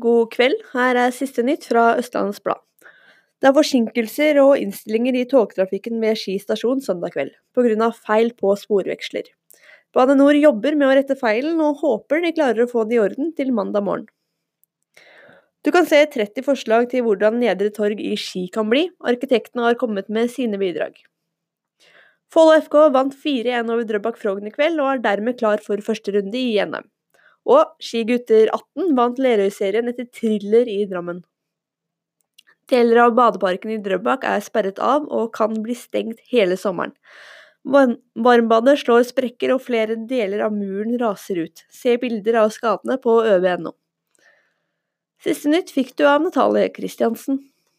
God kveld, her er siste nytt fra Østlandets Blad. Det er forsinkelser og innstillinger i togtrafikken ved Ski stasjon søndag kveld, pga. feil på sporveksler. Bane NOR jobber med å rette feilen, og håper de klarer å få det i orden til mandag morgen. Du kan se 30 forslag til hvordan Nedre Torg i Ski kan bli. Arkitektene har kommet med sine bidrag. Follo FK vant 4-1 over Drøbak Frogn i kveld, og er dermed klar for første runde i NM. Og Skigutter 18 vant Lerøy-serien etter thriller i Drammen. Deler av badeparken i Drøbak er sperret av og kan bli stengt hele sommeren. Varmbadet slår sprekker og flere deler av muren raser ut. Se bilder av skadene på øv.no. Siste nytt fikk du av Natalie Christiansen.